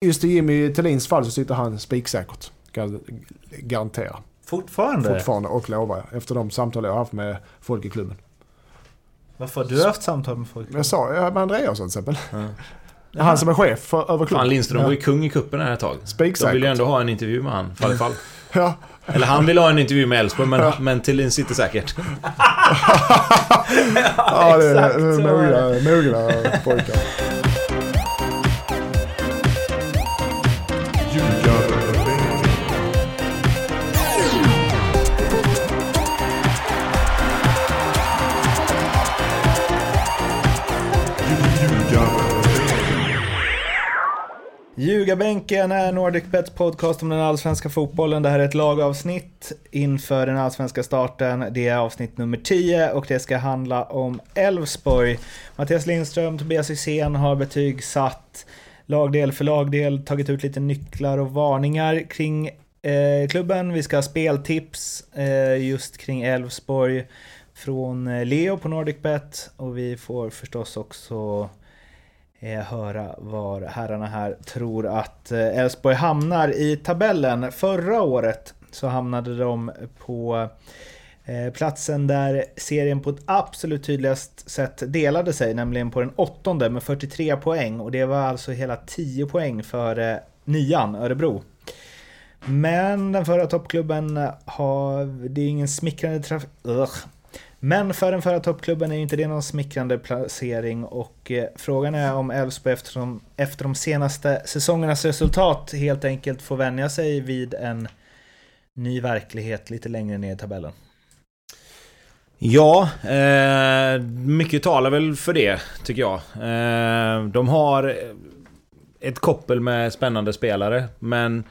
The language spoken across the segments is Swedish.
just i Jimmy Thelins fall så sitter han spiksäkert. Kan jag garantera. Fortfarande? Fortfarande och lovar jag. Efter de samtal jag har haft med folk i klubben. Varför har du haft samtal med folk? Jag sa ja, med Andreasson till exempel. Ja. Han som är chef för, över klubben. Fan, Lindström ja. var ju kung i kuppen här ett tag. Spiksäkert. De vill ju ändå ha en intervju med han, fall i fall. Ja. Eller han vill ha en intervju med Elfsborg, men, men Thelin sitter säkert. ja, det är exakt det är mogna pojkar. Ljugarbänken är NordicBets podcast om den allsvenska fotbollen. Det här är ett lagavsnitt inför den allsvenska starten. Det är avsnitt nummer 10 och det ska handla om Elfsborg. Mattias Lindström, Tobias Hysén har betygsatt lagdel för lagdel, tagit ut lite nycklar och varningar kring eh, klubben. Vi ska ha speltips eh, just kring Elfsborg från eh, Leo på NordicBet och vi får förstås också eh, höra var herrarna här tror att eh, Elfsborg hamnar i tabellen. Förra året så hamnade de på eh, platsen där serien på ett absolut tydligast sätt delade sig, nämligen på den åttonde med 43 poäng och det var alltså hela 10 poäng före nian, Örebro. Men den förra toppklubben har, det är ingen smickrande trafik... Men för den förra toppklubben är ju inte det någon smickrande placering och eh, frågan är om Elfsborg efter, efter de senaste säsongernas resultat helt enkelt får vänja sig vid en ny verklighet lite längre ner i tabellen. Ja, eh, mycket talar väl för det, tycker jag. Eh, de har ett koppel med spännande spelare, men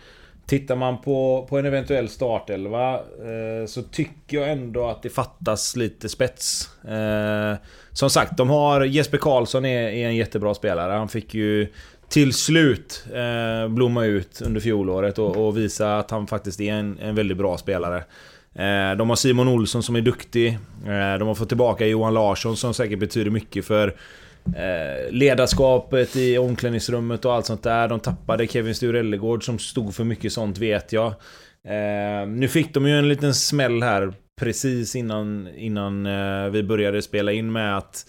tittar man på, på en eventuell startelva eh, så tycker jag ändå att det fattas lite spets. Eh, som sagt, de har Jesper Karlsson är, är en jättebra spelare. Han fick ju till slut eh, blomma ut under fjolåret och, och visa att han faktiskt är en, en väldigt bra spelare. Eh, De har Simon Olsson som är duktig. Eh, De har fått tillbaka Johan Larsson som säkert betyder mycket för eh, ledarskapet i omklädningsrummet och allt sånt där. De tappade Kevin Sturellegård som stod för mycket sånt vet jag. Eh, Nu fick de ju en liten smäll här precis innan, innan eh, vi började spela in med att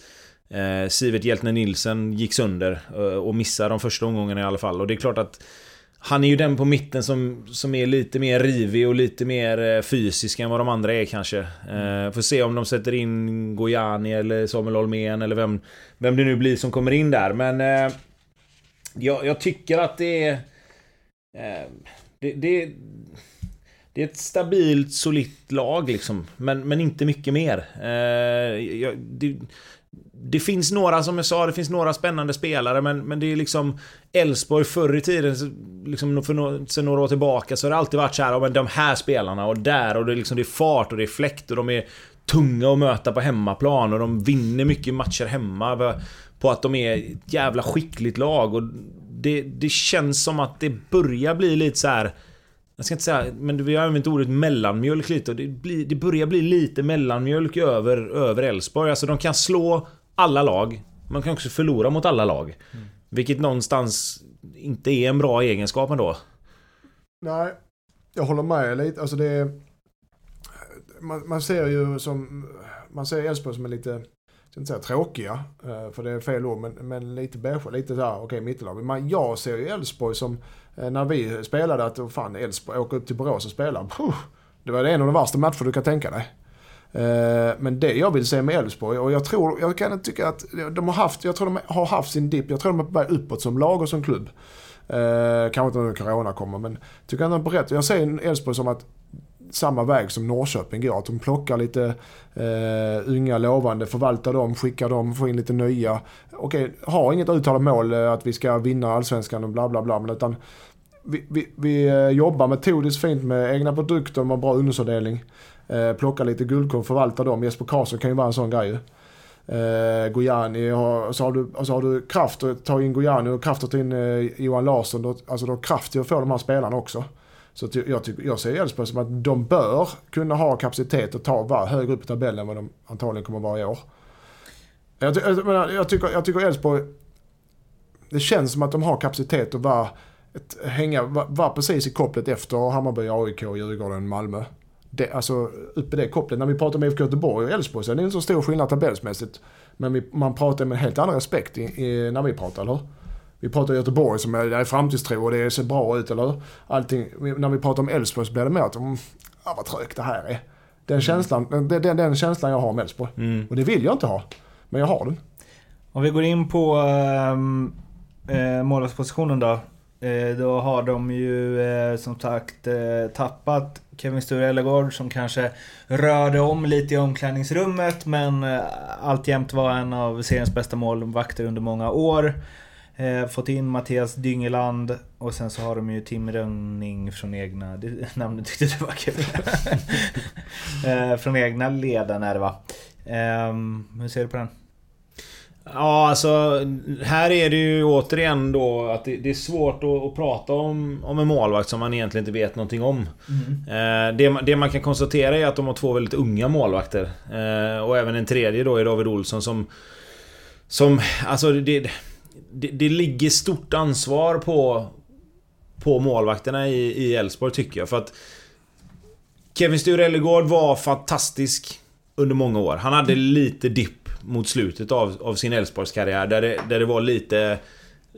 eh, Sivert Hjältner Nilsen gick sönder eh, och missade de första omgångarna i alla fall. Och det är klart att han är ju den på mitten som, som är lite mer rivig och lite mer eh, fysisk än vad de andra är kanske. Eh, får se om de sätter in Gojani eller Samuel Holmén eller vem, vem det nu blir som kommer in där. Men eh, jag, jag tycker att det är... Eh, det, det, det är ett stabilt, solitt lag liksom. Men, men inte mycket mer. Eh, jag, det, det finns några, som jag sa, det finns några spännande spelare men, men det är liksom Elfsborg förr i tiden, liksom för no, sen några år tillbaka så har det alltid varit så här, ja, men de här spelarna och där och det är liksom det är fart och det är fläkt och de är tunga att möta på hemmaplan och de vinner mycket matcher hemma på att de är ett jävla skickligt lag och det, det känns som att det börjar bli lite så här. Jag ska inte säga, men vi har använt ordet mellanmjölk lite och det, blir, det börjar bli lite mellanmjölk över över Elfsborg. Alltså de kan slå alla lag. Man kan också förlora mot alla lag. Vilket någonstans inte är en bra egenskap ändå. Nej, jag håller med lite. Alltså det är, man, man ser ju som, man ser Elfsborg som är lite, jag ska inte säga tråkiga, eh, för det är fel ord, men, men lite beige, lite såhär, okej okay, mittenlag. Men jag ser ju Elfsborg som, eh, när vi spelade, att oh, fan Elfsborg åker upp till Borås och spelar. Puh, det var en av de värsta matcher du kan tänka dig. Eh, men det jag vill se med Elfsborg, och jag tror, jag kan tycka att de har haft, jag tror de har haft sin dipp, jag tror de är på väg uppåt som lag och som klubb. Eh, kanske inte när Corona kommer, men tycker jag de är på rätt. Jag ser Elfsborg som att samma väg som Norrköping går. Att de plockar lite eh, unga lovande, förvaltar dem, skickar dem, får in lite nya. Okej, har inget uttalat mål eh, att vi ska vinna allsvenskan och bla bla bla. Men utan vi, vi, vi eh, jobbar metodiskt fint med egna produkter, med bra ungdomsavdelning. Eh, plockar lite guldkorn, förvaltar dem. Jesper Karlsson kan ju vara en sån grej ju. Eh, Gojani, har, och så har, du, så har du kraft att ta in Gojani och kraft att ta in eh, Johan Larsson. Då, alltså du har kraft till att få de här spelarna också. Så ty, jag, tycker, jag ser Elfsborg som att de bör kunna ha kapacitet att ta, vara högre upp i tabellen än vad de antagligen kommer vara i år. Jag, ty, jag, jag tycker jag tycker Elfsborg, det känns som att de har kapacitet att vara ett, hänga, var, precis i kopplet efter Hammarby, AIK, Djurgården, Malmö. Det, alltså uppe i det kopplet. När vi pratar om IFK Göteborg och Elfsborg så är det inte så stor skillnad tabellsmässigt. Men vi, man pratar med en helt annan respekt i, i, när vi pratar, eller hur? Vi pratar Göteborg som är, det är framtidstro och det ser bra ut, eller hur? Allting. När vi pratar om Elfsborg så blir det mer att, mm, ah, vad trögt det här är. Den känslan, den, den, den känslan jag har om Elfsborg. Mm. Och det vill jag inte ha. Men jag har den. Om vi går in på ähm, äh, målvaktspositionen då. Eh, då har de ju eh, som sagt eh, tappat Kevin Sture Ellegård som kanske rörde om lite i omklädningsrummet men alltjämt var en av seriens bästa målvakter under många år. Fått in Mattias Dyngeland och sen så har de ju Tim Rönning från egna... Det, namnet tyckte du var kul. från egna leden är det va? Ehm, hur ser du på den? Ja, alltså här är det ju återigen då att det, det är svårt att, att, prata om, om en målvakt som man egentligen inte vet någonting om. Mm. Eh, det, det, man kan konstatera är att de har två väldigt unga målvakter. Eh, och även en tredje då är David Olsson som... Som... Alltså det, det, det ligger stort ansvar på... På målvakterna i Elfsborg tycker jag. För att... Kevin Sture Ellegård var fantastisk under många år. Han hade lite dipp mot slutet av, av sin Elfsborgskarriär där det, där det var lite...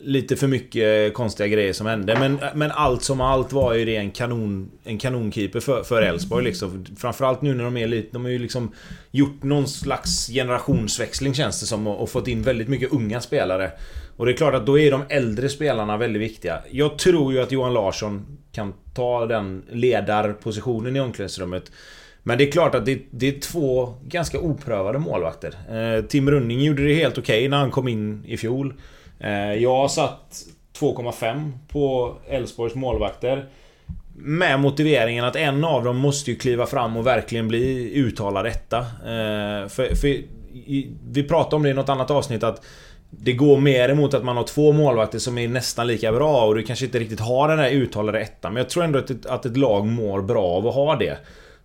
Lite för mycket konstiga grejer som hände. Men, men allt som allt var ju det en kanon... En kanonkeeper för, Elfsborg liksom. Framförallt nu när de är lite... De har ju liksom gjort någon slags generationsväxling känns det som och, och fått in väldigt mycket unga spelare. Och det är klart att då är de äldre spelarna väldigt viktiga. Jag tror ju att Johan Larsson kan ta den ledarpositionen i omklädningsrummet. Men det är klart att det, det är två ganska oprövade målvakter. Eh, Tim Running gjorde det helt okej okay när han kom in i fjol. Eh, jag har satt 2,5 på Elfsborgs målvakter. Med motiveringen att en av dem måste ju kliva fram och verkligen bli uttalad etta. Eh, för, för i, vi pratade om det i något annat avsnitt att det går mer emot att man har två målvakter som är nästan lika bra och du kanske inte riktigt har den där uttalade ettan. Men jag tror ändå att ett, att ett lag mår bra av att ha det.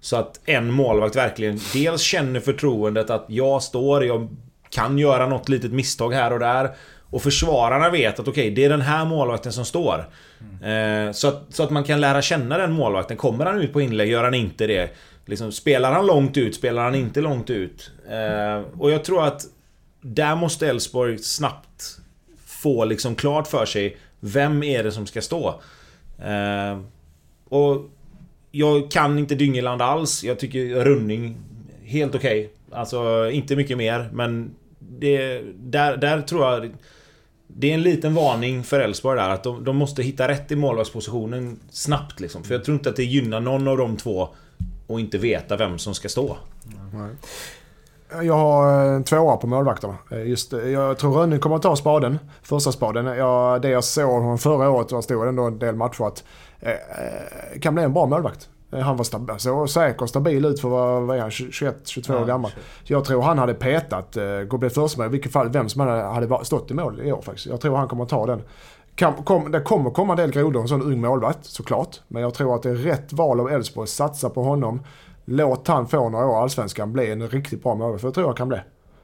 Så att en målvakt verkligen dels känner förtroendet att jag står, jag kan göra något litet misstag här och där. Och försvararna vet att okej, okay, det är den här målvakten som står. Mm. Eh, så, att, så att man kan lära känna den målvakten. Kommer han ut på inlägg, gör han inte det? Liksom, spelar han långt ut, spelar han inte långt ut? Eh, och jag tror att där måste Elfsborg snabbt få liksom klart för sig Vem är det som ska stå? Eh, och jag kan inte Dyngeland alls. Jag tycker Running helt okej. Okay. Alltså inte mycket mer men det, där, där tror jag det är en liten varning för Elfsborg där att de, de, måste hitta rätt i målvaktspositionen snabbt liksom. För jag tror inte att det gynnar någon av de två och inte veta vem som ska stå. Nej. Jag har en tvåa på målvakterna. Eh, just, eh, jag tror Rönning kommer att ta spaden. Första spaden. Jag, det jag såg honom förra året, och stod ändå en del matcher, att kan bli en bra målvakt. Eh, han var stab så säker och stabil ut för vad, vad är han, 21-22 ja, år gammal. Så jag tror han hade petat, eh, första med i vilket fall, vem som hade stått i mål i år faktiskt. Jag tror han kommer att ta den. Kan, kom, det kommer komma en del grodor, en sån ung målvakt såklart. Men jag tror att det är rätt val av Elfsborg, satsa på honom. Låt han få några år Allsvenskan, bli en riktigt bra målvakt. För det tror jag kan bli.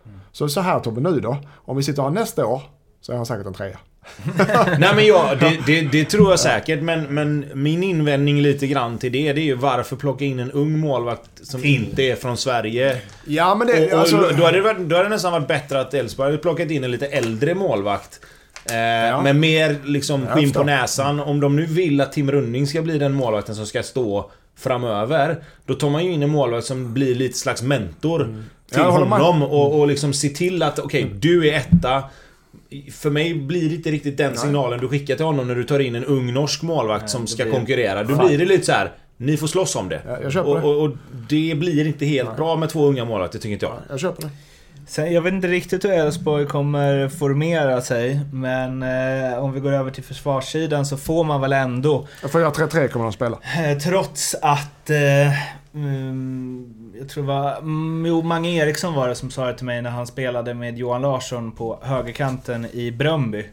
Mm. Så så här Tobbe, nu då. Om vi sitter här nästa år så är han säkert en trea. Nej men ja, det, det, det, tror jag säkert. Men, men min invändning lite grann till det, det är ju varför plocka in en ung målvakt som inte är från Sverige? Ja men det... Och, och alltså... då, hade det varit, då hade det nästan varit bättre att Elfsborg hade plockat in en lite äldre målvakt. Eh, ja. Med mer liksom skinn på näsan. Om de nu vill att Tim Running ska bli den målvakten som ska stå framöver. Då tar man ju in en målvakt som blir lite slags mentor. Mm. Till honom och, och liksom se till att okej, okay, du är etta. För mig blir det inte riktigt den signalen du skickar till honom när du tar in en ung norsk målvakt Nej, som ska blir... konkurrera. Då blir det lite så här. Ni får slåss om det. Ja, och, och, och, det blir inte helt Nej. bra med två unga målvakter, tycker inte jag. jag köper det. Sen, jag vet inte riktigt hur Elfsborg kommer formera sig, men eh, om vi går över till försvarssidan så får man väl ändå... Jag får göra 3-3 kommer de spela. Eh, trots att... Eh, mm, jag tror det var... Jo, Mange Eriksson var det som sa det till mig när han spelade med Johan Larsson på högerkanten i Bröndby.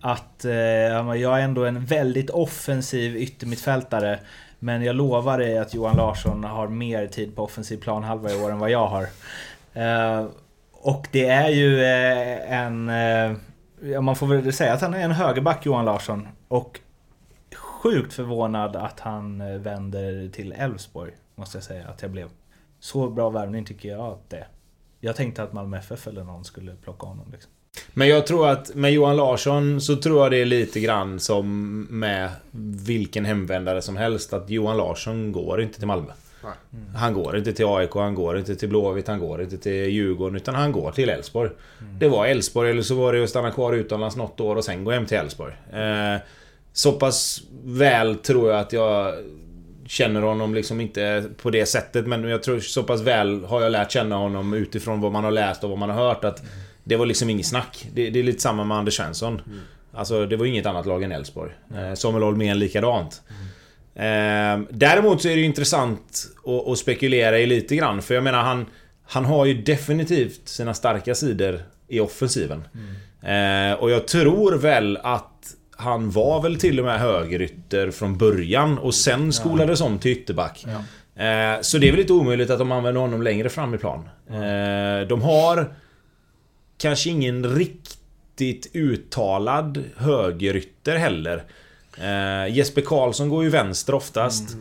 Att eh, jag är ändå en väldigt offensiv yttermittfältare. Men jag lovar dig att Johan Larsson har mer tid på offensiv planhalva i år än vad jag har. Eh, och det är ju eh, en... Eh, ja, man får väl säga att han är en högerback, Johan Larsson. Och sjukt förvånad att han eh, vänder till Elfsborg. Måste jag säga att jag blev. Så bra värvning tycker jag att det är. Jag tänkte att Malmö FF eller någon skulle plocka honom. Liksom. Men jag tror att med Johan Larsson så tror jag det är lite grann som med vilken hemvändare som helst. Att Johan Larsson går inte till Malmö. Nej. Han går inte till AIK, han går inte till Blåvitt, han går inte till Djurgården. Utan han går till Elfsborg. Det var Elfsborg eller så var det att stanna kvar utomlands något år och sen gå hem till Elfsborg. Eh, så pass väl tror jag att jag känner honom liksom inte på det sättet. Men jag tror så pass väl har jag lärt känna honom utifrån vad man har läst och vad man har hört. Att det var liksom inget snack. Det, det är lite samma med Anders Svensson. Alltså det var inget annat lag än Elfsborg. Eh, Samuel Holmén likadant. Eh, däremot så är det ju intressant att, att spekulera i lite grann. För jag menar han... Han har ju definitivt sina starka sidor i offensiven. Eh, och jag tror väl att han var väl till och med högerytter från början och sen skolades om till ytterback. Eh, så det är väl inte omöjligt att de använder honom längre fram i plan. Eh, de har kanske ingen riktigt uttalad högerytter heller. Eh, Jesper Karlsson går ju vänster oftast.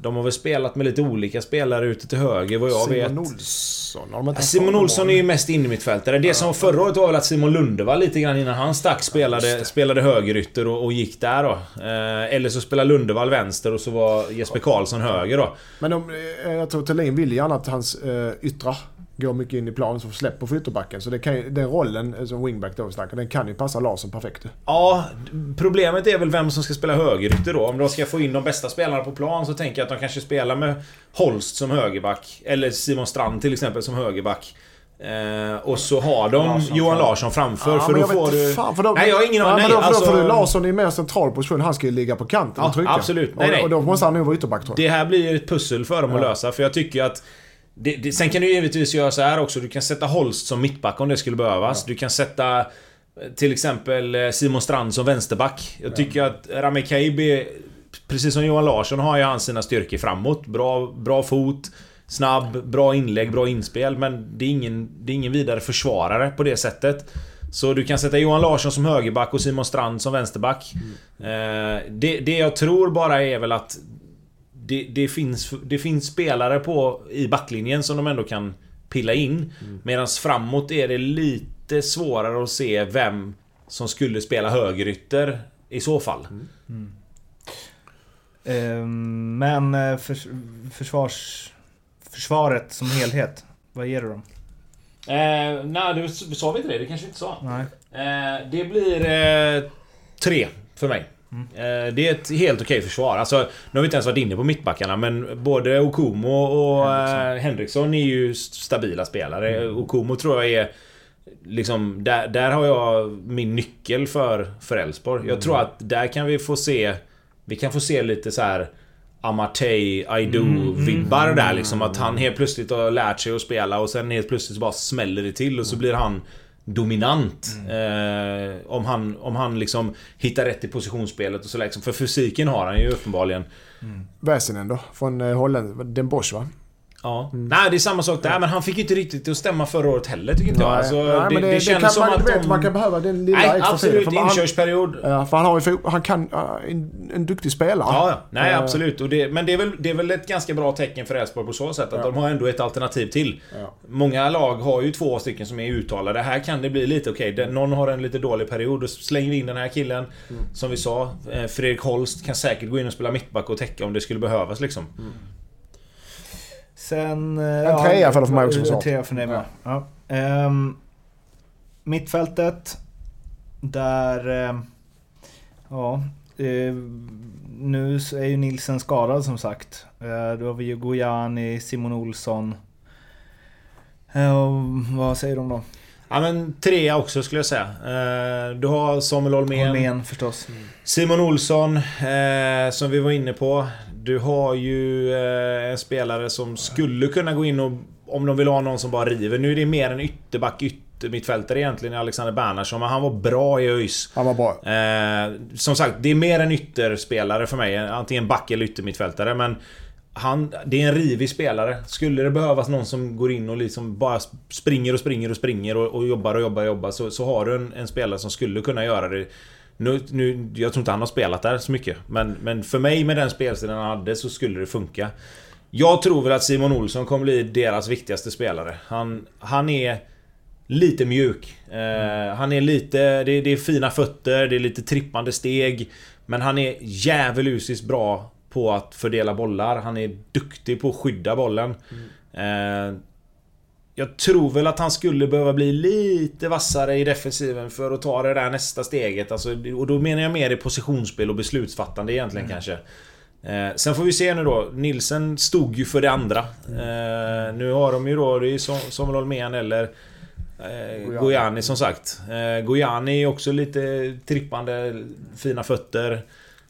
De har väl spelat med lite olika spelare ute till höger vad jag vet. Simon Olsson, har de Simon? Olsson är ju mest innermittfältare. Det som förra året var väl att Simon Lundevall lite grann innan han stack spelade, spelade högerytter och, och gick där då. Eh, eller så spelade Lundevall vänster och så var Jesper Karlsson höger då. Men de, eh, jag tror Thelin vill gärna att hans eh, yttra går mycket in i planen som släpper på ytterbacken. Så det kan, ju- den rollen som wingback då vi snackar, den kan ju passa Larsson perfekt. Ja, problemet är väl vem som ska spela högerytter då. Om de ska få in de bästa spelarna på plan så tänker jag att de kanske spelar med Holst som högerback. Eller Simon Strand till exempel som högerback. Eh, och så har de Larsson Johan fram. Larsson framför. Ja, för då får du... Fan, för då, Nej, jag har ingen aning. då, för då alltså- får du Larsson i mer central position. Han ska ju ligga på kanten Ja, och trycka. absolut. Nej, och, nej. och då måste han nog vara ytterback tror jag. Det här blir ett pussel för dem att Ja. lösa, för jag tycker att... Det, det, sen kan du givetvis göra så här också. Du kan sätta Holst som mittback om det skulle behövas. Du kan sätta... eh, Till exempel eh, Simon Strand som vänsterback. Jag tycker att Rami Kaib är... Precis som Johan Larsson har ju han sina styrkor framåt. Bra, bra fot. Snabb, bra inlägg, bra inspel. Men det är, ingen, det är ingen vidare försvarare på det sättet. Så du kan sätta Johan Larsson som högerback och Simon Strand som vänsterback. Eh, det, det jag tror bara är väl att det, det, finns, det finns spelare på, i backlinjen som de ändå kan pilla in. Medan framåt är det lite svårare att se vem som skulle spela högerytter i så fall. Ehm, Men eh, förs försvars... Försvaret som helhet, vad ger du dem? Eh, nej, du sa vi inte det? Det kanske vi inte sa. Nej. Eh, det blir eh, tre för mig. Eh, det är ett helt okej försvar. Alltså, nu har vi inte ens varit inne på mittbackarna men både Okumo och Henriksson, eh, Henriksson är ju stabila spelare. Okumo tror jag är... Liksom, där, där har jag min nyckel för för Elfsborg. Jag tror att där kan vi få se... Vi kan få se lite så här Amartey, Aido-vibbar där liksom. Att han helt plötsligt har lärt sig att spela och sen helt plötsligt så bara smäller det till och så blir han dominant. Eh, om, han, om han liksom hittar rätt i positionsspelet och så liksom. För fysiken har han ju uppenbarligen. Väsinen då? Från eh, Holland. Den Bosch va? Ja. Nej, det är samma sak där. Men han fick ju inte riktigt att stämma förra året heller tycker inte jag. Alltså, Nej, det, men det, det, det känns som man, att vet, de... man kan behöva den lilla Nej, extra absolut. Han, Inkörsperiod. ja, för han har ju han kan, en, en duktig spelare. Ja, ja. Nej, Eh, absolut. Och det, men det är, väl, det är väl ett ganska bra tecken för Elfsborg på så sätt att Ja. de har ändå ett alternativ till. Ja. Många lag har ju två stycken som är uttalade. Här kan det bli lite okej. den- Någon har en lite dålig period. Då slänger vi in den här killen. Mm. Som vi sa. eh, Fredrik Holst kan säkert gå in och spela mittback och täcka om det skulle behövas liksom. Sen... En trea för mig också, En så. trea för dig med. Ja. Ehm, mittfältet. Där... ehm, ja. eh, nu är ju Nilsen skadad som sagt. Eh, då har vi ju Gojani, Simon Olsson. Eh, vad säger de då? Ja men trea också skulle jag säga. Eh, Du har Samuel Holmén. Holmén förstås. Simon Olsson, eh, som vi var inne på. Du har ju eh, en spelare som skulle kunna gå in och... Om de vill ha någon som bara river. Nu är det mer en ytterback, yttermittfältare egentligen, Alexander Bernhardsson. Men han var bra i ÖIS. Han var bra. Eh, som sagt, det är mer en ytterspelare för mig. Antingen back eller yttermittfältare. Men han, det är en rivig spelare. Skulle det behövas någon som går in och liksom bara springer och springer och springer och, och jobbar och jobbar och jobbar så, så har du en, en spelare som skulle kunna göra det. Nu, nu, jag tror inte han har spelat där så mycket. Men, men för mig med den spelstilen han hade så skulle det funka. Jag tror väl att Simon Olsson kommer bli deras viktigaste spelare. Han, han är lite mjuk. Eh, han är lite... Det, det, är fina fötter, det är lite trippande steg. Men han är djävulusiskt bra på att fördela bollar. Han är duktig på att skydda bollen. Mm. Eh, jag tror väl att han skulle behöva bli lite vassare i defensiven för att ta det där nästa steget. Alltså, och då menar jag mer i positionsspel och beslutsfattande egentligen mm. kanske. Eh, sen får vi se nu då. Nilsen stod ju för det andra. Eh, nu har de ju då, det är som, Samuel Holmén eller eh, Gojani som sagt. Eh, Gojani är också lite trippande, fina fötter.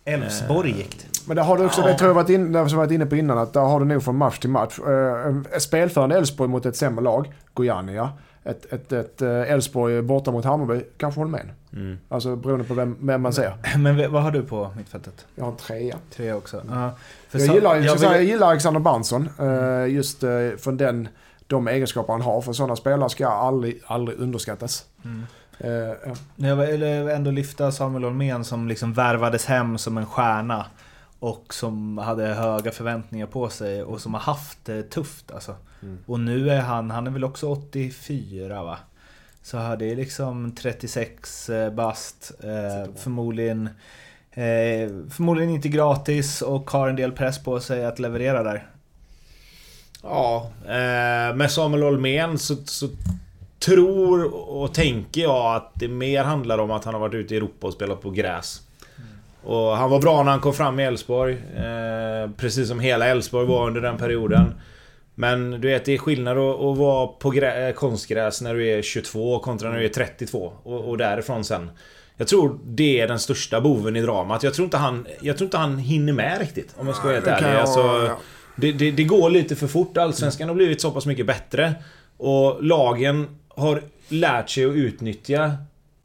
Elfsborg gick det. Men där har du också, ja. det tror jag varit, in, det varit inne på innan, att där har du nog från match till match. Eh, spelförande Elfsborg mot ett sämre lag, Gojani ja. Ett, ett, ett eh, Elfsborg borta mot Hammarby, kanske håller med. Mm. Alltså beroende på vem, vem man ser. Men vad har du på mittfältet? Jag har en trea. Trea också? Uh, jag, så, gillar, jag, vill... säga, jag gillar Alexander Bansson. Uh, just uh, från den, de egenskaper han har. För sådana spelare ska aldrig, aldrig underskattas. Mm. Uh, ja. Jag vill ändå lyfta Samuel Holmén som liksom värvades hem som en stjärna. Och som hade höga förväntningar på sig och som har haft det tufft alltså. Mm. Och nu är han, han är väl också 84 va? Så det är liksom 36 eh, bast. Eh, förmodligen, eh, förmodligen inte gratis och har en del press på sig att leverera där. Ja, eh, med Samuel Holmén så, så tror och tänker jag att det mer handlar om att han har varit ute i Europa och spelat på gräs. Och han var bra när han kom fram i Elfsborg. Eh, precis som hela Elfsborg var under den perioden. Men du vet, det är skillnad att, att vara på grä, konstgräs när du är 22 kontra när du är 32. Och, och därifrån sen. Jag tror det är den största boven i dramat. Jag tror inte han, jag tror inte han hinner med riktigt. Om jag ska vara helt ärlig. Alltså, det, det, det, går lite för fort. Allsvenskan har blivit så pass mycket bättre. Och lagen har lärt sig att utnyttja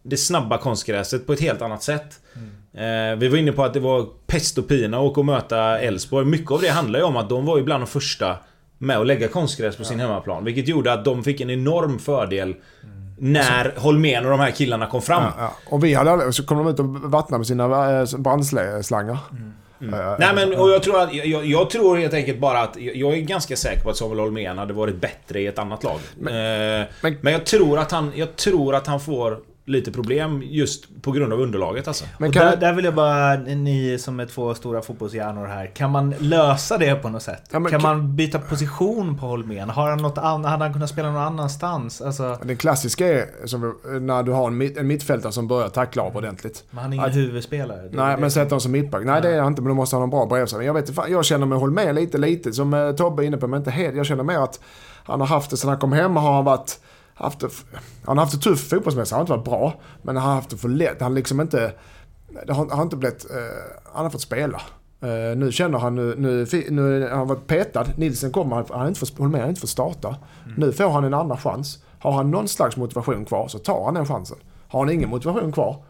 det snabba konstgräset på ett helt annat sätt. Mm. Eh, vi var inne på att det var pest och pina att åka och möta Elfsborg. Mycket av det handlar ju om att de var ju bland de första med att lägga konstgräs på sin hemmaplan. Vilket gjorde att de fick en enorm fördel när Holmén och de här killarna kom fram. Ja, ja. Och vi hade så kom de ut och vattnade med sina äh, brandslangar. Mm. Mm. Nej men och jag tror att, jag, jag, tror helt enkelt bara att jag är ganska säker på att Samuel Holmén hade varit bättre i ett annat lag. Men, eh, men, men jag tror att han, jag tror att han får lite problem just på grund av underlaget alltså. Men kan där, där, vill jag bara, ni som är två stora fotbollshjärnor här. Kan man lösa det på något sätt? Ja, kan, kan, man byta position på Holmén? Har han något annat, hade han kunnat spela någon annanstans? Alltså... Den klassiska är som när du har en, mitt, en mittfältare som börjar tackla av ordentligt. Men han är ingen att, huvudspelare? Nej, men sätter honom som mittback. Nej, det är han inte, men då måste ha en bra bredvid Jag, vet, jag känner mig Holmén lite, lite som eh, Tobbe är inne på, men inte helt. Jag känner mer att han har haft det sen han kom hem, har han varit haft det, han har haft det tufft fotbollsmässigt. Han har inte varit bra. Men han har haft det för lätt. Han liksom inte... Det har, har inte blivit... Uh, han har fått spela. Uh, nu känner han nu, nu, nu har han varit petad. Nilsen kommer, han har inte fått, med, han har inte fått starta. Mm. Nu får han en andra chans. Har han någon slags motivation kvar så tar han den chansen. Har han ingen motivation kvar,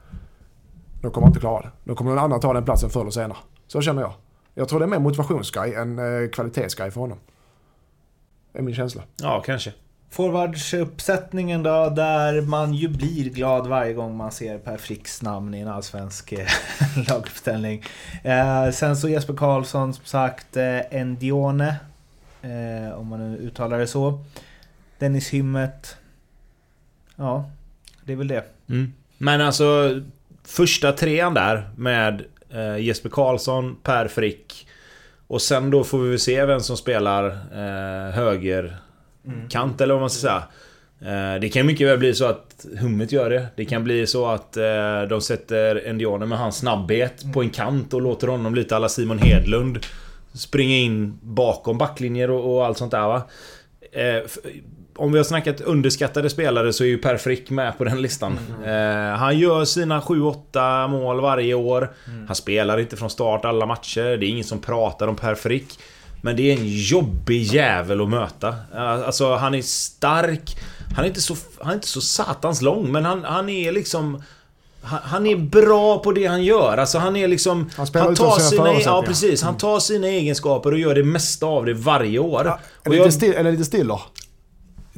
då kommer han inte klara det. Då kommer någon annan ta den platsen förr eller senare. Så känner jag. Jag tror det är mer motivationsgrej än uh, kvalitetsgrej för honom. Det är min känsla. Ja, kanske. Forwardsuppsättningen då, där man ju blir glad varje gång man ser Per Fricks namn i en allsvensk eh, laguppställning. Eh, sen så Jesper Karlsson, som sagt, eh, Endione, eh, om man nu uttalar det så. Dennis Hymmet. Ja, det är väl det. Mm. Men alltså, första trean där med eh, Jesper Karlsson, Per Frick och sen då får vi väl se vem som spelar eh, höger mm. kant eller vad man ska säga. Eh, det kan mycket väl bli så att Hummet gör det. Det kan bli så att eh, de sätter Endianer med hans snabbhet på en kant och låter honom lite alla Simon Hedlund springa in bakom backlinjer och, och allt sånt där va. Eh, om vi har snackat underskattade spelare så är ju Per Frick med på den listan. Mm. han gör sina 7-8 mål varje år. Mm. Han spelar inte från start alla matcher. Det är ingen som pratar om Per Frick. Men det är en jobbig jävel att möta. Alltså han är stark. Han är inte så, han är inte så satans lång men han, han är liksom... Han, han är bra på det han gör. Alltså han är liksom... Han, han tar sina, sina Ja precis. Han tar sina egenskaper och gör det mesta av det varje år. Ja, eller, jag, lite still, eller lite.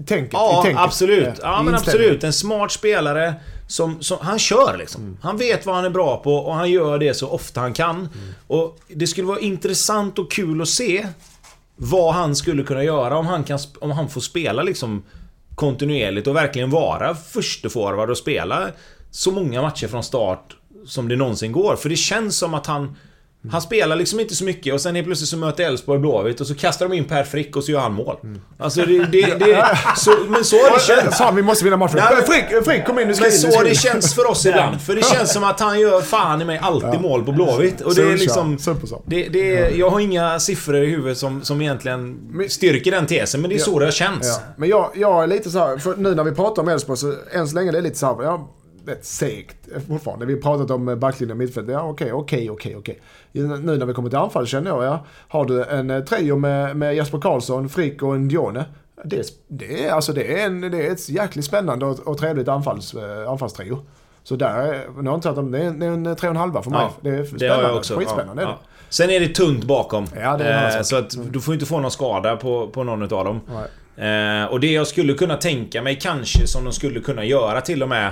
Tänket, ja, tänket. absolut. Ja, men absolut. En smart spelare som, som han kör liksom. Han vet vad han är bra på och han gör det så ofta han kan. Och det skulle vara intressant och kul att se vad han skulle kunna göra om han, kan, om han får spela liksom kontinuerligt och verkligen vara försteforward och spela så många matcher från start som det någonsin går. För det känns som att han han spelar liksom inte så mycket och sen helt plötsligt så möter Elfsborg Blåvitt och så kastar de in Per Frick och så gör han mål. Alltså det... det, det så, men så har det känts. Fan, vi måste vinna matchen. Nej, Frick, Frick, kom in, du ska Men in. så ska det känns för oss ibland. För det känns som att han gör fan i mig alltid mål på Blåvitt. Och det är liksom... Det, det är, jag har inga siffror i huvudet som, som egentligen styrker den tesen, men det är så det har känts. Ja. Men jag, jag är lite så här, för nu när vi pratar om Elfsborg så än så länge det är lite så här, ja, rätt segt fortfarande. Vi har pratat om eh, backlinjen och mittfält. Ja okej, okej, okej, okej. Nu när vi kommer till anfall känner jag, ja, har du en eh, trio med, med Jesper Karlsson, Frick och en Dione. Det, är- det, är, alltså, det, är en, det är ett jäkligt spännande och, och trevligt anfalls, eh, anfallstrio. Så där, är- nu har jag inte sagt om det, är en- en tre och en halva för mig. Ja, det är Det har spännande, jag också. skitspännande Ja, är ja. det. Sen är det tunt bakom. Ja, det är eh, så att du får inte få någon skada på, på någon utav dem. Eh, och det jag skulle kunna tänka mig kanske som de skulle kunna göra till och med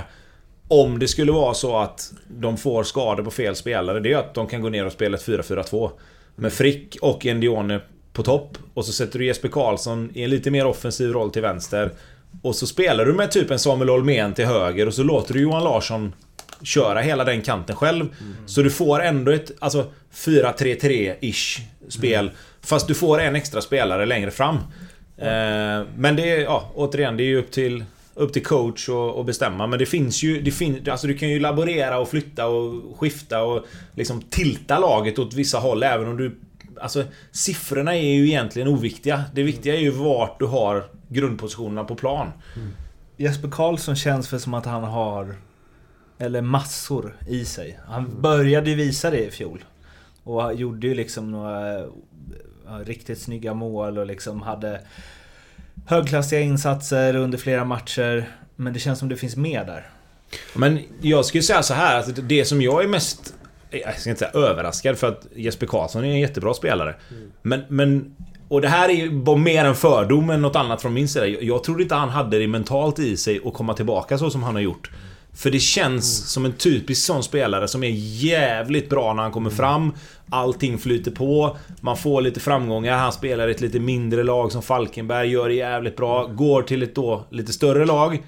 Om det skulle vara så att de får skador på fel spelare Det är att de kan gå ner och spela ett 4-4-2 Med Frick och Endione på topp. Och så sätter du Jesper Karlsson i en lite mer offensiv roll till vänster. Och så spelar du med typ en Samuel Holmén till höger och så låter du Johan Larsson Köra hela den kanten själv. Så du får ändå ett alltså 4-3-3-ish spel. Fast du får en extra spelare längre fram. Eh, Men det är, ja, återigen, det är ju upp till upp till coach och, och bestämma men det finns ju, det fin, alltså du kan ju laborera och flytta och skifta och liksom tilta laget åt vissa håll även om du Alltså siffrorna är ju egentligen oviktiga. Det viktiga är ju vart du har grundpositionerna på plan. Jesper Karlsson känns väl som att han har... Eller massor i sig. Han började ju visa det i fjol. Och gjorde ju liksom några riktigt snygga mål och liksom hade högklassiga insatser under flera matcher. Men det känns som det finns mer där. Men jag skulle säga så här att det som jag är mest... Jag ska inte säga överraskad för att Jesper Karlsson är en jättebra spelare. Men, men... Och det här är ju bara mer en fördom än något annat från min sida. Jag- Jag trodde inte han hade det mentalt i sig att komma tillbaka så som han har gjort. För det känns som en typisk sån spelare som är jävligt bra när han kommer fram. Allting flyter på. Man får lite framgångar. Han spelar i ett lite mindre lag som Falkenberg. Gör det jävligt bra. Går till ett då lite större lag.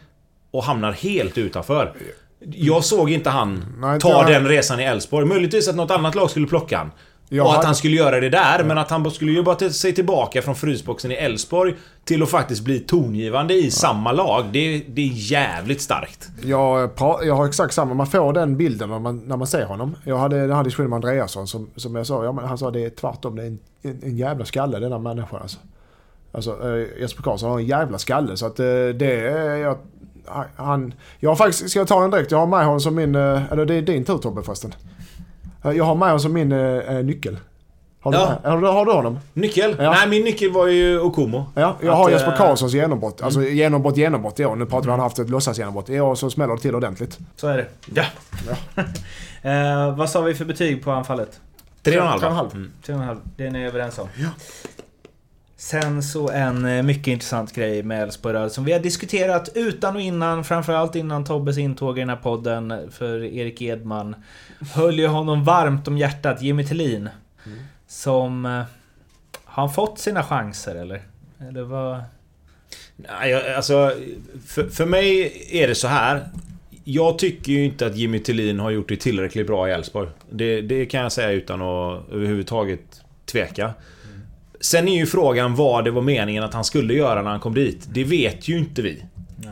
Och hamnar helt utanför. Jag såg inte han Nej, ta jag. den resan i Elfsborg. Möjligtvis att något annat lag skulle plocka han. Jag och att han skulle göra det där, men att han skulle jobba sig tillbaka från frysboxen i Elfsborg till att faktiskt bli tongivande i samma lag. Det, det är jävligt starkt. Jag, jag har exakt samma, man får den bilden när man, när man ser honom. Jag hade den här diskussionen med Andreasson som, som jag sa, ja, men han sa det är tvärtom, det är en, en, en jävla skalle denna människan alltså. Alltså eh, Jesper Karlsson har en jävla skalle så att eh, det är, jag, han, jag har faktiskt, ska jag ta den direkt? Jag har med honom som min, eh, eller det är din tur Tobbe förresten. Eh, Jag har med honom som min eh, nyckel. Har du, Ja. Har, du, har du honom? Nyckel? Ja. Nej, min nyckel var ju Okumo. Ja, jag Att, har Jesper eh, Karlssons genombrott. Alltså genombrott, genombrott i år. Nu pratar vi om han haft ett låtsasgenombrott. I år så smäller det till ordentligt. Så är det. Ja. eh, vad sa vi för betyg på anfallet? Tre och en halv. Tre och en halv. Mm. 3,5. Det är ni överens om? Ja. Sen så en eh, mycket intressant grej med Elfsborg som vi har diskuterat utan och innan, framförallt innan Tobbes intåg i den här podden. För Erik Edman höll ju honom varmt om hjärtat, Jimmy Tillin. Som... eh, Har han fått sina chanser eller? Eller vad? Nej, alltså... För, för mig är det så här. Jag tycker ju inte att Jimmy Tillin har gjort det tillräckligt bra i Elfsborg. Det, det kan jag säga utan att överhuvudtaget tveka. Sen är ju frågan vad det var meningen att han skulle göra när han kom dit. Det vet ju inte vi.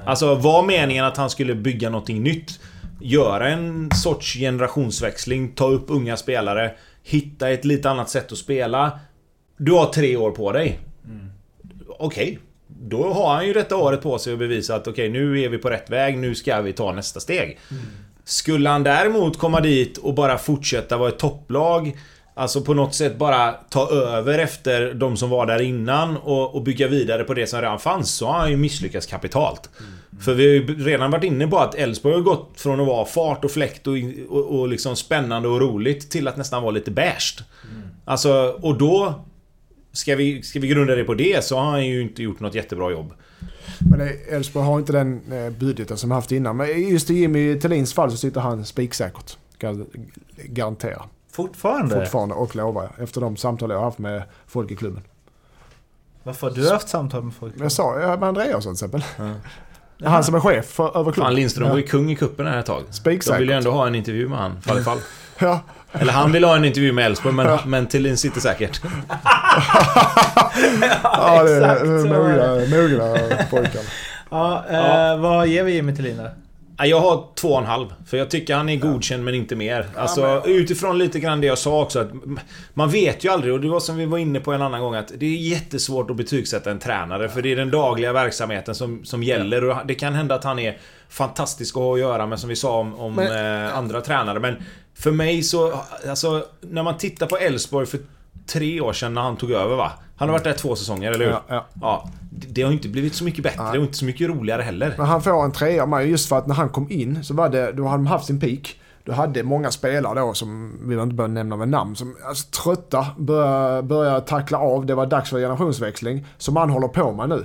Alltså var meningen att han skulle bygga någonting nytt? Göra en sorts generationsväxling, ta upp unga spelare, hitta ett lite annat sätt att spela. Du har tre år på dig. Okej. Då har han ju detta året på sig att bevisa att okej, nu är vi på rätt väg, nu ska vi ta nästa steg. Skulle han däremot komma dit och bara fortsätta vara ett topplag Alltså på något sätt bara ta över efter de som var där innan och, och bygga vidare på det som redan fanns så har han ju misslyckats kapitalt. För vi har ju redan varit inne på att Elfsborg har gått från att vara fart och fläkt och, och, och liksom spännande och roligt till att nästan vara lite beige. Alltså, och då Ska vi, ska vi grunda det på det så har han ju inte gjort något jättebra jobb. Men det- Elfsborg har inte den eh, budgeten som de haft innan. Men just i Jimmy Thelins fall så sitter han spiksäkert. Garantera. Fortfarande? Fortfarande och lovar jag. Efter de samtal jag har haft med folk i klubben. Varför har du haft samtal med folk? Jag sa ja, med Andreasson till exempel. Ja. Han som är chef för, över klubben. Fan, Lindström var ju ja. kung i kuppen här ett tag. De Spiksäkert. vill ju ändå ha en intervju med han, fall i fall. Ja. Eller han vill ha en intervju med Elfsborg, men, men Thelin sitter säkert. ja, det exakt är så. mogna, mogna pojkar. Ja, eh, Ja. vad ger vi Jimmy Thelin då? Ja, Jag har två och en halv. För jag tycker han är godkänd men inte mer. Alltså utifrån lite grann det jag sa också att Man vet ju aldrig. Och det var som vi var inne på en annan gång att det är jättesvårt att betygsätta en tränare. För det är den dagliga verksamheten som, som gäller. Och det kan hända att han är fantastisk att ha att göra med som vi sa om, om Men- eh, andra tränare. Men För mig så, alltså när man tittar på Elfsborg för tre år sedan när han tog över va? Han har varit där två säsonger, eller hur? Ja, ja. Ja, det har inte blivit så mycket bättre och inte så mycket roligare heller. Men han får en trea med just för att när han kom in så var det, då hade de haft sin peak. Du hade många spelare då som, vi vill inte börja nämna med namn, som alltså, trötta, började börja tackla av. Det var dags för generationsväxling. Som han håller på med nu.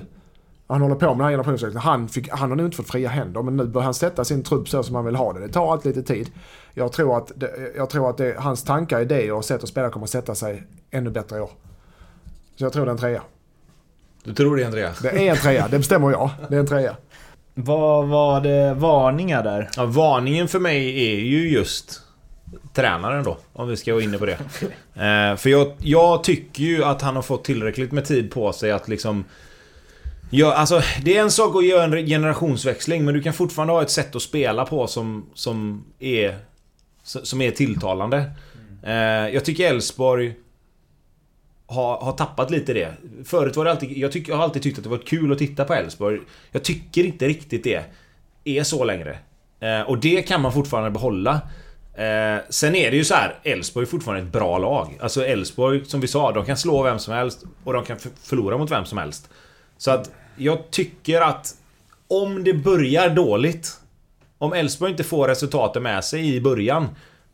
Han håller på med den här generationsväxlingen. Han, fick, han har nog inte fått fria händer men nu börjar han sätta sin trupp så som han vill ha det. Det tar alltid lite tid. Jag tror att, det, jag tror att det, hans tankar, idéer och sätt att spela kommer att sätta sig ännu bättre i år. Så jag tror det är en trea. Du tror det Andreas? Det är en trea, det bestämmer jag. Det är en trea. Vad var det varningar där? Ja, varningen för mig är ju just tränaren då, om vi ska vara inne på det. Eh, för jag, jag tycker ju att han har fått tillräckligt med tid på sig att liksom... Ja, alltså, det är en sak att göra en generationsväxling, men du kan fortfarande ha ett sätt att spela på som, som, är, som är tilltalande. Eh, jag tycker Elfsborg har, har tappat lite det. Förut var det alltid... Jag, tyck, jag har alltid tyckt att det varit kul att titta på Elfsborg. Jag tycker inte riktigt det är så längre. Eh, och det kan man fortfarande behålla. Eh, sen är det ju så här, Elfsborg är fortfarande ett bra lag. Alltså Elfsborg, som vi sa, de kan slå vem som helst och de kan förlora mot vem som helst. Så att jag tycker att om det börjar dåligt, om Elfsborg inte får resultaten med sig i början,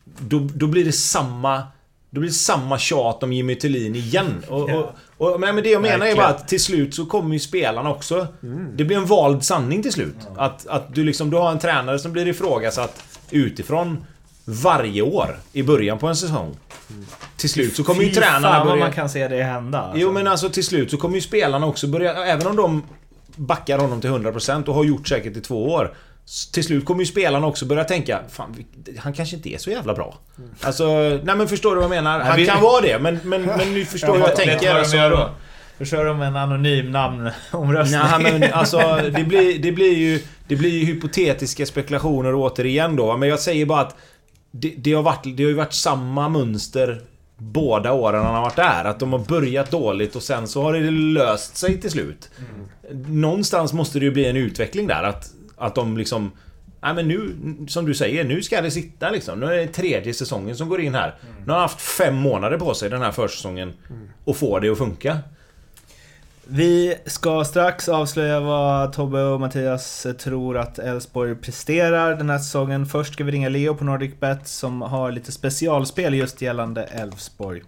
då, då blir det samma... Då blir det samma tjat om Jimmy Tillin igen. Och, och, och, men det jag menar är bara att till slut så kommer ju spelarna också. Det blir en vald sanning till slut. Att, att du liksom, du har en tränare som blir ifrågasatt utifrån varje år i början på en säsong. Till slut så kommer ju tränarna fan börja... man kan se det hända. alltså. Jo men alltså till slut så kommer ju spelarna också börja, även om de backar honom till 100% och har gjort säkert i två år. Till slut kommer ju spelarna också börja tänka, fan han kanske inte är så jävla bra. Alltså, nej men förstår du vad jag menar? Han vi- kan vara det, men, men, men nu förstår du vad jag Vet tänker. vad de Alltså, då? Då kör de en anonym namnomröstning. Nej men alltså det blir, det blir ju Det blir ju hypotetiska spekulationer återigen då Men jag säger bara att det, det, har varit, det har ju varit samma mönster Båda åren han har varit där. Att de har börjat dåligt och sen så har det löst sig till slut. Någonstans måste det ju bli en utveckling där. Att, att de liksom... Nej men nu, som du säger, nu ska det sitta liksom. Nu är det tredje säsongen som går in här. Nu har han haft fem månader på sig den här försäsongen. Och få det att funka. Vi ska strax avslöja vad Tobbe och Mattias tror att Elfsborg presterar den här säsongen. Först ska vi ringa Leo på NordicBet som har lite specialspel just gällande Elfsborg.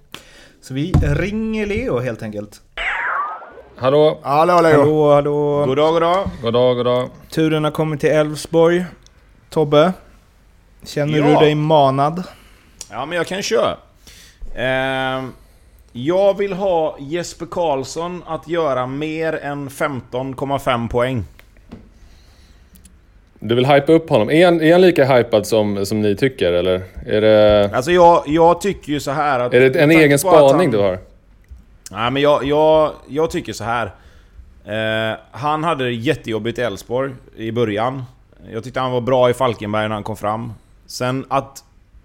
Så vi ringer Leo helt enkelt. Hallå, Hallå Leo. Hallå, hallå. God dag, god dag. god dag, god dag. Turen har kommit till Elfsborg. Tobbe, känner Ja. du dig manad? Ja, men jag kan köra. Ehm, jag vill ha Jesper Karlsson att göra mer än 15,5 poäng. Du vill hypa upp honom. Är han, är han lika hypad som, som ni tycker, eller? Är det, Alltså jag, jag tycker ju så här att... är det en egen spaning han, du har? Nej, men jag, jag, jag tycker så här. Eh, han hade det jättejobbigt i Elfsborg i början. Jag tyckte han var bra i Falkenberg när han kom fram. Sen att,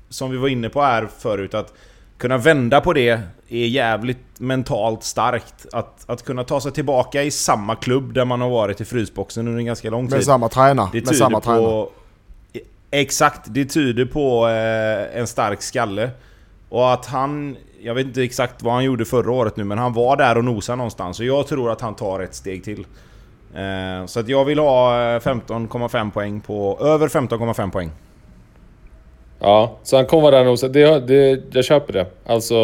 som vi var inne på här förut, att kunna vända på det är jävligt mentalt starkt. Att, att kunna ta sig tillbaka i samma klubb där man har varit i frysboxen under en ganska lång tid. Med samma tränare. Det Med tyder samma tränare. Exakt, det tyder på eh, en stark skalle. Och att han... Jag vet inte exakt vad han gjorde förra året nu, men han var där och nosade någonstans. Och jag tror att han tar ett steg till. Eh, så att jag vill ha eh, 15,5 poäng på... Över 15,5 poäng. Ja, så han kommer där nog. så Det, det, jag köper det. Alltså,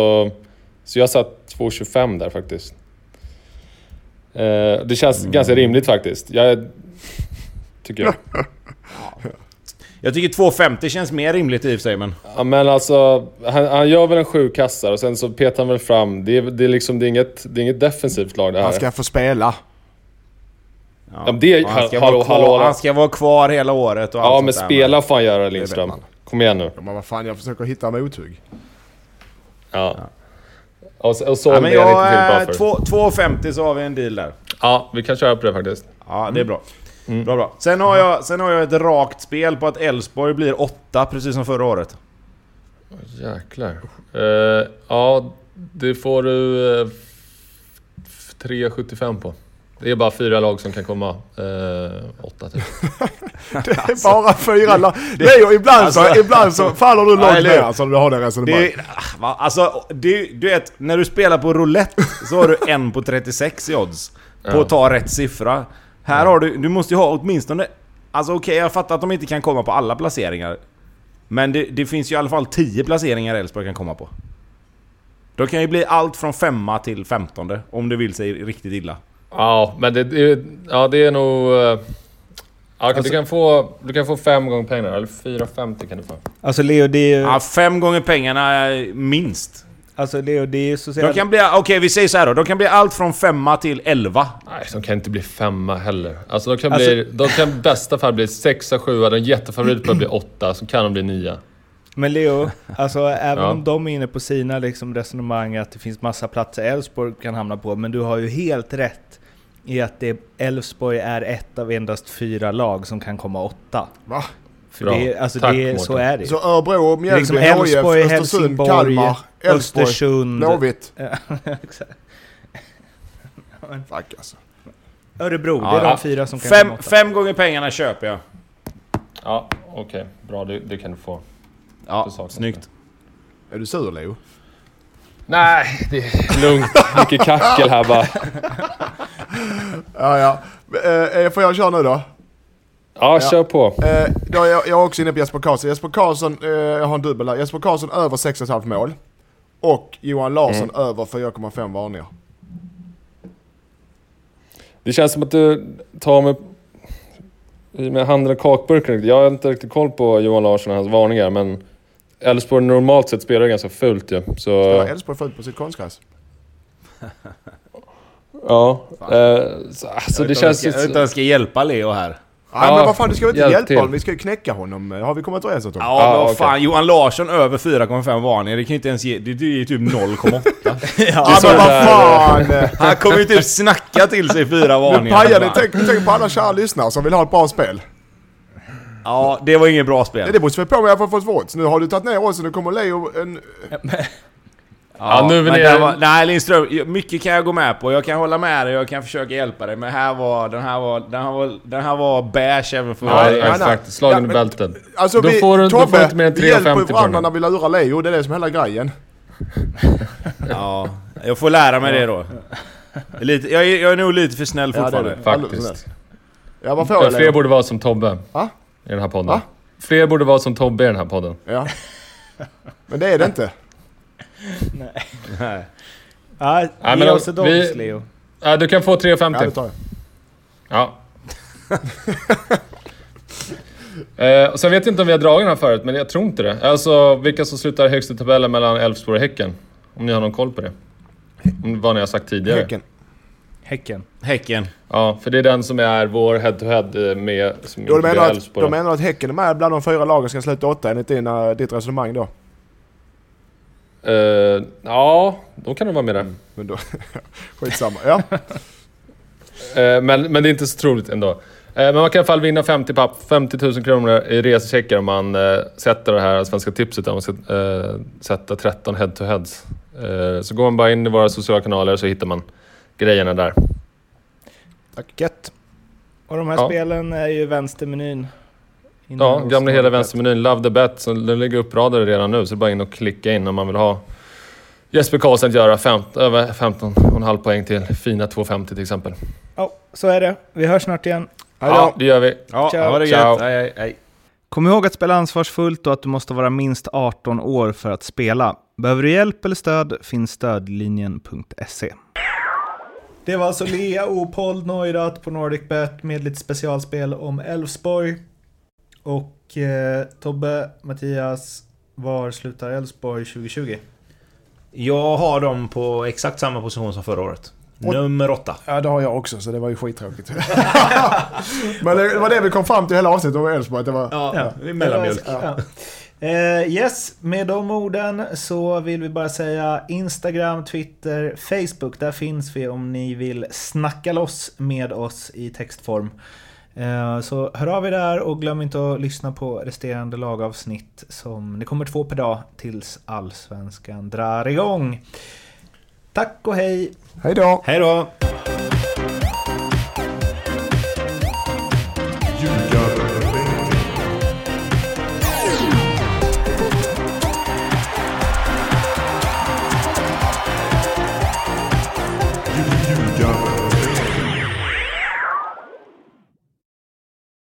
så jag satt 2,25 där faktiskt. Eh, det känns ganska rimligt faktiskt. Jag tycker jag. Jag tycker 2,50 känns mer rimligt i och för sig men... Ja, men alltså, han, han gör väl en sju kassar och sen så petar han väl fram. Det är, det är liksom, det är inget, det är inget defensivt lag det här. Han ska få spela. Ja. Ja, men det- Och han, ska hallå, vara kvar, hallå. han ska vara kvar hela året och allt Ja, sånt men där, spela får han göra Lindström. Kom igen nu. Ja, men vad fan, jag försöker hitta mothugg. Ja. Och, så- och så Ja, men är jag jag, lite eh, till bara för. två- 2,50 så har vi en deal där. Ja, vi kan köra på det faktiskt. Ja, det är bra. Mm. Bra, bra. Sen har, jag, sen har jag ett rakt spel på att Elfsborg blir 8 precis som förra året. Jäklar. Eh, ja, det får du uh, 3,75 på. Det är bara fyra lag som kan komma. Uh, åtta typ. Det är bara fyra lag. Leo, ibland så, Alltså- ibland så faller du långt ner alltså, när du har det resonemanget. Ah? Alltså, det, du vet, när du spelar på roulette så har du en på 36 i odds. På att ta rätt siffra. Här har du, du måste ju ha åtminstone... Alltså okej, jag fattar att de inte kan komma på alla placeringar. Men det, det finns ju i alla fall 10 placeringar Elfsborg kan komma på. De kan ju bli allt från femma till femtonde, om det vill sig riktigt illa. Ja, men det, det, ja, det är nog... eh, ja, Alltså- du, kan få, du kan få fem gånger pengarna, eller 4,50 kan du få. Alltså Leo, det är ju... Ja, fem gånger pengarna minst. Alltså Leo, det är ju så att De säga... kan bli, okej vi säger så här då, de kan bli allt från femma till elva. Nej, de kan inte bli femma heller. Alltså de kan, Alltså- bli, de kan i bästa fall bli sexa, sjua, de är jättefavorit på att bli åtta, så kan de bli nia. Men Leo, alltså även Ja. om de är inne på sina liksom, resonemang att det finns massa platser Elfsborg kan hamna på, men du har ju helt rätt i att det Elfsborg är ett av endast fyra lag som kan komma åtta. Va? För Bra. det, alltså Tack, det, så Mårten. är det. Så Örebro, liksom Mjällby, HIF, Elfsborg, Östersund, Kalmar, Elfsborg, Östersund... Blåvitt. Ja. Fuck alltså. Örebro, det är Ja, de ja. fyra som kan Fem, fem gånger pengarna köper jag. Ja, okej. Bra, det, det kan du få. Ja, snyggt. Är du sur Leo? Nej, det är lugnt. Mycket kackel här bara. Ja, ja. Eh, får jag köra nu då? Ja, kör på. Eh, då är jag, jag är också inne på Jesper Karlsson. Jesper Karlsson, eh, jag har en dubbel här. Jesper Karlsson över 6,5 mål. Och Johan Larsson över 4,5 varningar. Det känns som att du tar med, med handen och kakburken. Jag har inte riktigt koll på Johan Larsson och hans varningar, men Elfsborg normalt sett spelar ganska fult ju. Så, Spelar Elfsborg fullt på sitt konstgräs? ja. Eh, så, alltså, det känns ju... Jag vet inte om jag ska hjälpa Leo här. Nej Ja, men vad fan, du ska väl inte hjälp hjälpa till. honom? Vi ska ju knäcka honom. Har vi kommit överens om det? Ja, Ja, men vad fan. Johan Larsson över 4,5 varningar. Det kan ju inte ens ge... Det det är ju typ 0,8. Ja, så men vad fan! Han kommer ju typ snacka till sig fyra Nu varningar. pajar det. Tänk, tänk på alla kära lyssnare som vill ha ett bra spel. Ja, det var inget bra Nej, spel. det beror ju på vad jag får fått odds. Nu har du tagit ner oddsen, nu kommer Leo en... Ja, nu vill jag- var, Nej Lindström, mycket kan jag gå med på. Jag kan hålla med dig, jag kan försöka hjälpa dig. Men här var, den här var, den här var, den här var beige även för Ja, nej, exakt. Slagen Ja, i bältet. Alltså Då vi, får du- då får Tobbe, du inte mer än vi hjälper 3,50 ju på varandra när vi lurar Leo. Det är det som är hela grejen. Ja, jag får lära mig det då. Lite, jag, är, jag är nog lite för snäll Ja, det fortfarande. det. Faktiskt. Ja, vad får Ja, jag fler borde vara som Tobbe. Va? I den här podden. Va? Fler borde vara som Tobbe i den här podden. Ja. Men det är det inte. Nej. Ja, Nej, ge oss ett odds Leo. Ja, du kan få Ja, 3,50. det tar jag. Ja. eh, och sen vet jag inte om vi har dragit den här förut, men jag tror inte det. Alltså vilka som slutar högst i tabellen mellan Elfsborg och Häcken. Om ni har någon koll på det. Om vad ni har sagt tidigare. Häcken. Häcken. Häcken. Ja, för det är den som är vår head-to-head eh, med... Som Då du menar, att, då menar att Häcken är med bland de fyra lagen som ska sluta åtta enligt dina, ditt resonemang då? Eh, ja, då kan de vara med där. Men då... Skitsamma. Ja. Eh, men, men det är inte så troligt ändå. Eh, men man kan i alla fall vinna 50, papp, 50 000 kronor i resecheckar om man eh, sätter det här svenska tipset om man ska sätta 13 head-to-heads. Så går man bara in i våra sociala kanaler så hittar man grejerna där. Gött. Och de här Ja. spelen är ju vänstermenyn. Ja, gamla hela vänstermenyn, Love the Bet, så den ligger uppradade redan nu så det är bara in och klicka in om man vill ha Jesper Karlsson att göra 15, över 15,5 poäng till fina 2,50 till exempel. Ja, så är det. Vi hörs snart igen. Då. Ja, det gör vi. Ja, Ciao. ha det Ciao. gött. Hej, hej, hej. Kom ihåg att spela ansvarsfullt och att du måste vara minst 18 år för att spela. Behöver du hjälp eller stöd finns stödlinjen.se. Det var alltså Lea Opold Neurath på NordicBet med lite specialspel om Elfsborg. Och eh, Tobbe, Mattias, var slutar Elfsborg 2020? Jag har dem på exakt samma position som förra året. Och- Nummer åtta. Ja, det har jag också, så det var ju skittråkigt. Men det var det vi kom fram till hela avsnittet om Elfsborg, det var... Ja, mellanmjölk. Ja. Eh, yes, med de orden så vill vi bara säga Instagram, Twitter, Facebook. Där finns vi om ni vill snacka loss med oss i textform. Eh, så hör av er där och glöm inte att lyssna på resterande lagavsnitt som det kommer två per dag tills Allsvenskan drar igång. Tack och hej! Hej då! Hej då!